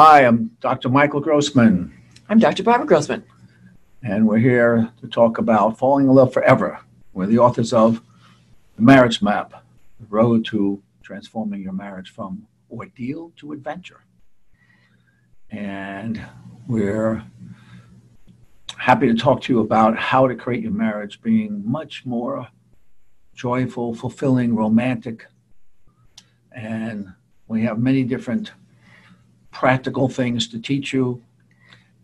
Hi, I'm Dr. Michael Grossman, I'm Dr. Barbara Grossman. and we're here to talk about falling in love forever. We're the authors of The Marriage Map, The Road to Transforming Your Marriage from Ordeal to Adventure. And we're happy to talk to you about how to create your marriage being much more joyful, fulfilling, romantic. And we have many different practical things to teach you.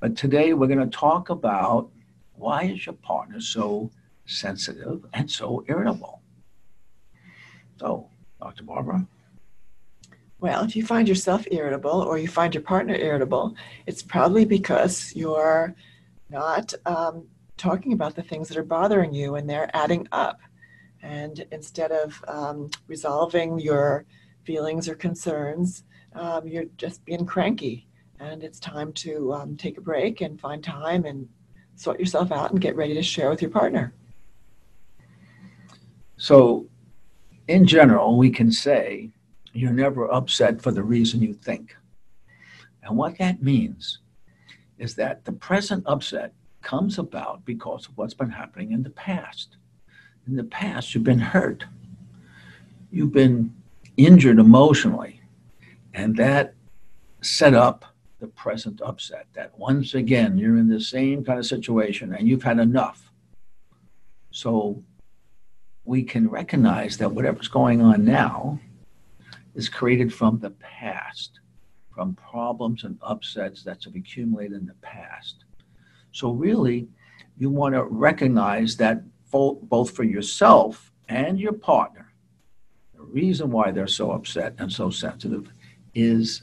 But today we're going to talk about why is your partner so sensitive and so irritable? So, Dr. Barbara, Well, if you find yourself irritable or you find your partner irritable, it's probably because you're not um, talking about the things that are bothering you and they're adding up. And instead of um, resolving your feelings or concerns, um, you're just being cranky. And it's time to um, take a break and find time and sort yourself out and get ready to share with your partner. so in general, we can say you're never upset for the reason you think. And what that means is that the present upset comes about because of what's been happening in the past. In the past, you've been hurt, you've been injured emotionally, and that set up the present upset. That once again, you're in the same kind of situation and you've had enough. So we can recognize that whatever's going on now is created from the past, from problems and upsets that have accumulated in the past. So, really, you want to recognize that both for yourself and your partner, the reason why they're so upset and so sensitive is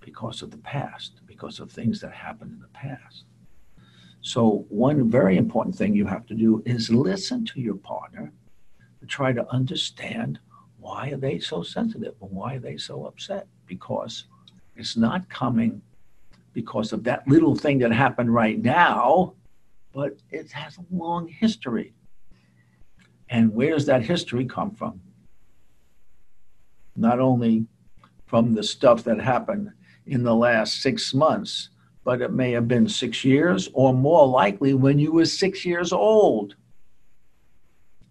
because of the past, because of things that happened in the past. So, one very important thing you have to do is listen to your partner to try to understand why are they so sensitive and why are they so upset because it's not coming because of that little thing that happened right now but it has a long history and where does that history come from not only from the stuff that happened in the last six months but it may have been six years or more likely when you were six years old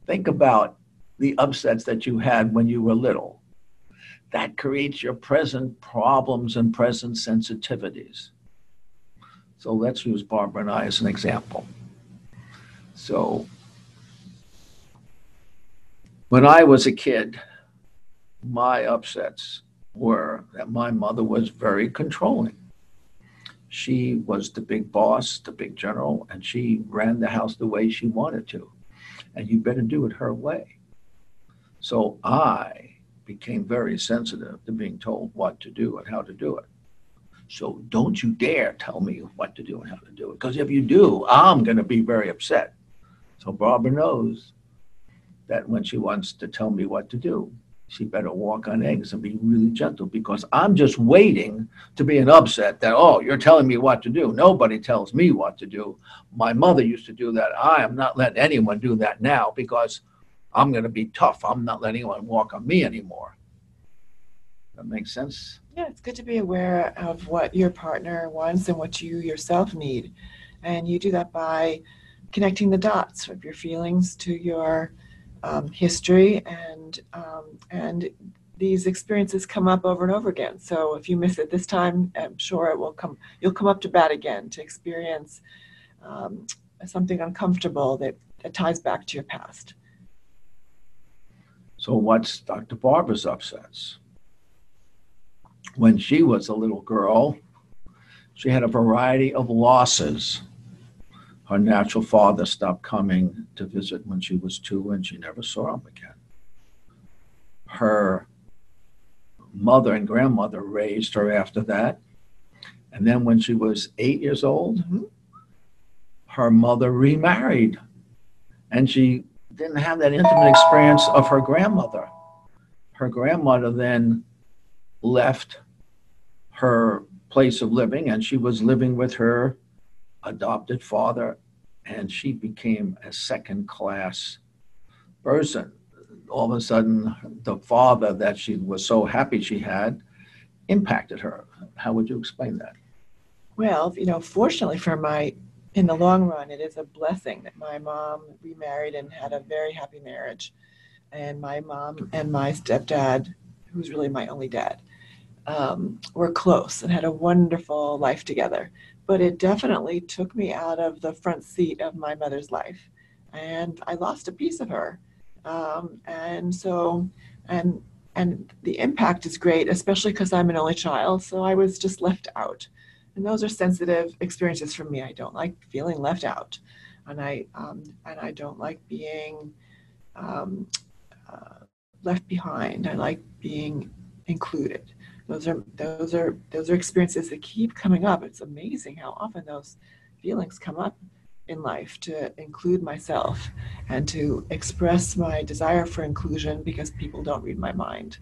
think about the upsets that you had when you were little. That creates your present problems and present sensitivities. So let's use Barbara and I as an example. So when I was a kid, my upsets were that my mother was very controlling. She was the big boss, the big general, and she ran the house the way she wanted to. And you better do it her way. So I became very sensitive to being told what to do and how to do it. So don't you dare tell me what to do and how to do it. Because if you do, I'm going to be very upset. So Barbara knows that when she wants to tell me what to do, she better walk on eggs and be really gentle because I'm just waiting to be an upset that, oh, you're telling me what to do. Nobody tells me what to do. My mother used to do that. I am not letting anyone do that now because I'm going to be tough. I'm not letting anyone walk on me anymore. That makes sense? Yeah, it's good to be aware of what your partner wants and what you yourself need. And you do that by connecting the dots of your feelings to your um, history and um, and these experiences come up over and over again. So if you miss it this time, I'm sure it will come. You'll come up to bat again to experience um, something uncomfortable that, that ties back to your past. So, what's Dr. Barbara's upsets? When she was a little girl, she had a variety of losses. Her natural father stopped coming to visit when she was two, and she never saw him again. Her mother and grandmother raised her after that. And then when she was eight years old, her mother remarried. And she didn't have that intimate experience of her grandmother. Her grandmother then left her place of living and she was living with her adopted father and she became a second class person. All of a sudden, the father that she was so happy she had impacted her. How would you explain that? Well, you know, fortunately for my, in the long run, it is a blessing that my mom remarried and had a very happy marriage. And my mom and my stepdad, who's really my only dad, um, were close and had a wonderful life together. But it definitely took me out of the front seat of my mother's life. And I lost a piece of her. Um, and so, and and the impact is great, especially because I'm an only child. So I was just left out and those are sensitive experiences for me. I don't like feeling left out, and I um, and I don't like being um, uh, left behind. I like being included. Those are those are those are experiences that keep coming up. It's amazing how often those feelings come up in life to include myself and to express my desire for inclusion because people don't read my mind.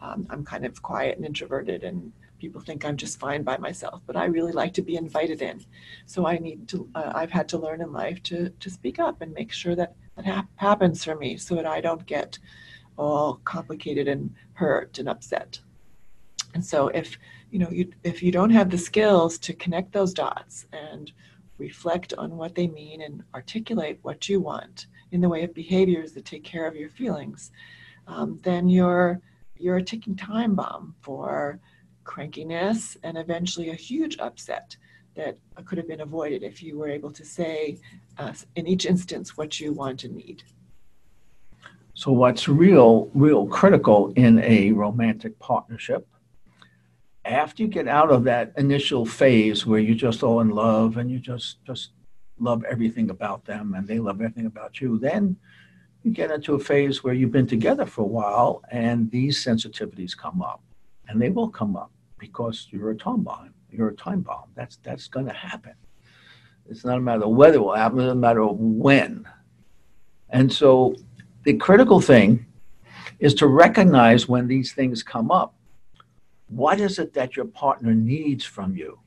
Um, I'm kind of quiet and introverted and people think I'm just fine by myself, but I really like to be invited in. So I need to, uh, I've had to learn in life to, to speak up and make sure that that hap- happens for me so that I don't get all complicated and hurt and upset. And so if, you know, you, if you don't have the skills to connect those dots and reflect on what they mean and articulate what you want in the way of behaviors that take care of your feelings, um, then you're, you're a ticking time bomb for crankiness and eventually a huge upset that could have been avoided if you were able to say uh, in each instance what you want and need. So, what's real, real critical in a romantic partnership, after you get out of that initial phase where you're just all in love and you just just love everything about them and they love everything about you, then you get into a phase where you've been together for a while and these sensitivities come up, and they will come up because you're a time bomb. You're a time bomb. That's that's going to happen. It's not a matter of whether it will happen; it's a matter of when. And so, the critical thing is to recognize when these things come up. What is it that your partner needs from you?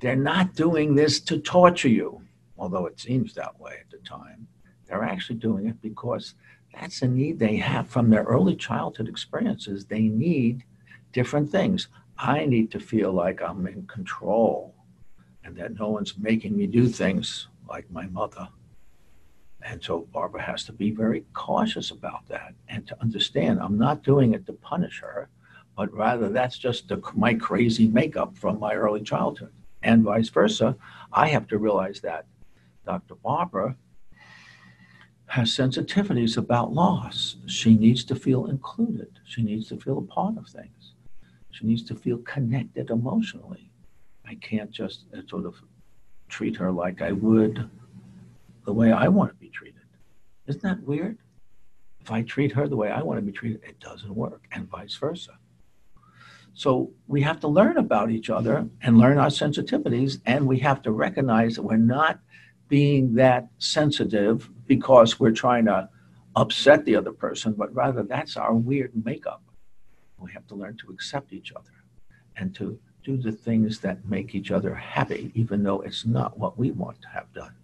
They're not doing this to torture you, although it seems that way at the time. They're actually doing it because that's a need they have from their early childhood experiences. They need different things. I need to feel like I'm in control and that no one's making me do things like my mother. And so Barbara has to be very cautious about that and to understand I'm not doing it to punish her, but rather that's just the, my crazy makeup from my early childhood. And vice versa, I have to realize that Dr. Barbara has sensitivities about loss. She needs to feel included, she needs to feel a part of things. She needs to feel connected emotionally. I can't just uh, sort of treat her like I would the way I want to be treated. Isn't that weird? If I treat her the way I want to be treated, it doesn't work, and vice versa. So we have to learn about each other and learn our sensitivities, and we have to recognize that we're not being that sensitive because we're trying to upset the other person, but rather that's our weird makeup. We have to learn to accept each other and to do the things that make each other happy, even though it's not what we want to have done.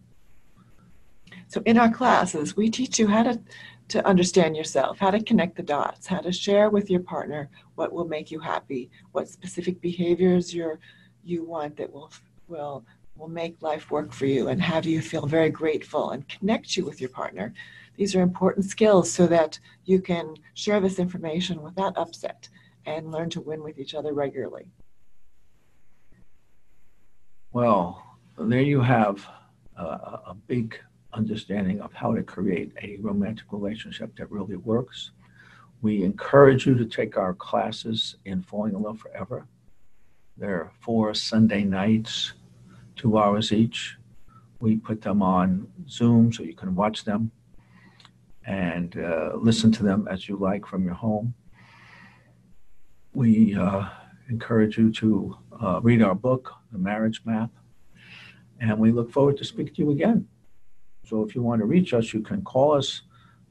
So in our classes, we teach you how to, to understand yourself, how to connect the dots, how to share with your partner what will make you happy, what specific behaviors you're, you want that will, will, will make life work for you and have you feel very grateful and connect you with your partner. These are important skills so that you can share this information without upset and learn to win with each other regularly. Well, there you have a, a big understanding of how to create a romantic relationship that really works. We encourage you to take our classes in Falling in Love Forever. There are four Sunday nights, two hours each. We put them on Zoom so you can watch them and uh, listen to them as you like from your home. we uh, encourage you to uh, read our book, The Marriage Map, and we look forward to speaking to you again. So if you want to reach us, you can call us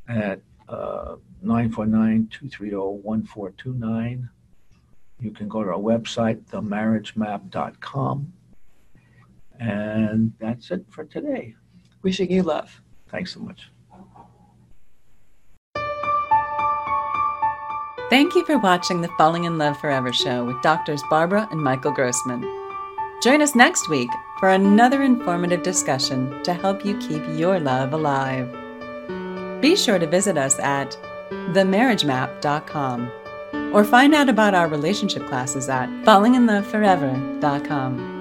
at uh, 949-230-1429. You can go to our website, themarriagemap.com. And that's it for today. Wishing you love. Thanks so much. Thank you for watching the Falling in Love Forever show with doctors Barbara and Michael Grossman. Join us next week for another informative discussion to help you keep your love alive. Be sure to visit us at themarriagemap.com or find out about our relationship classes at fallinginloveforever.com.